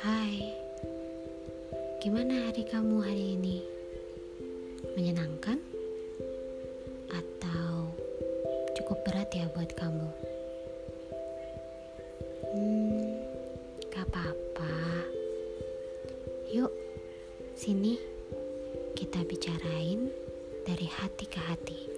Hai, Gimana hari kamu hari ini? Menyenangkan? Atau cukup berat ya buat kamu? Hmm, gak apa-apa. Yuk, sini kita bicarain dari hati ke hati.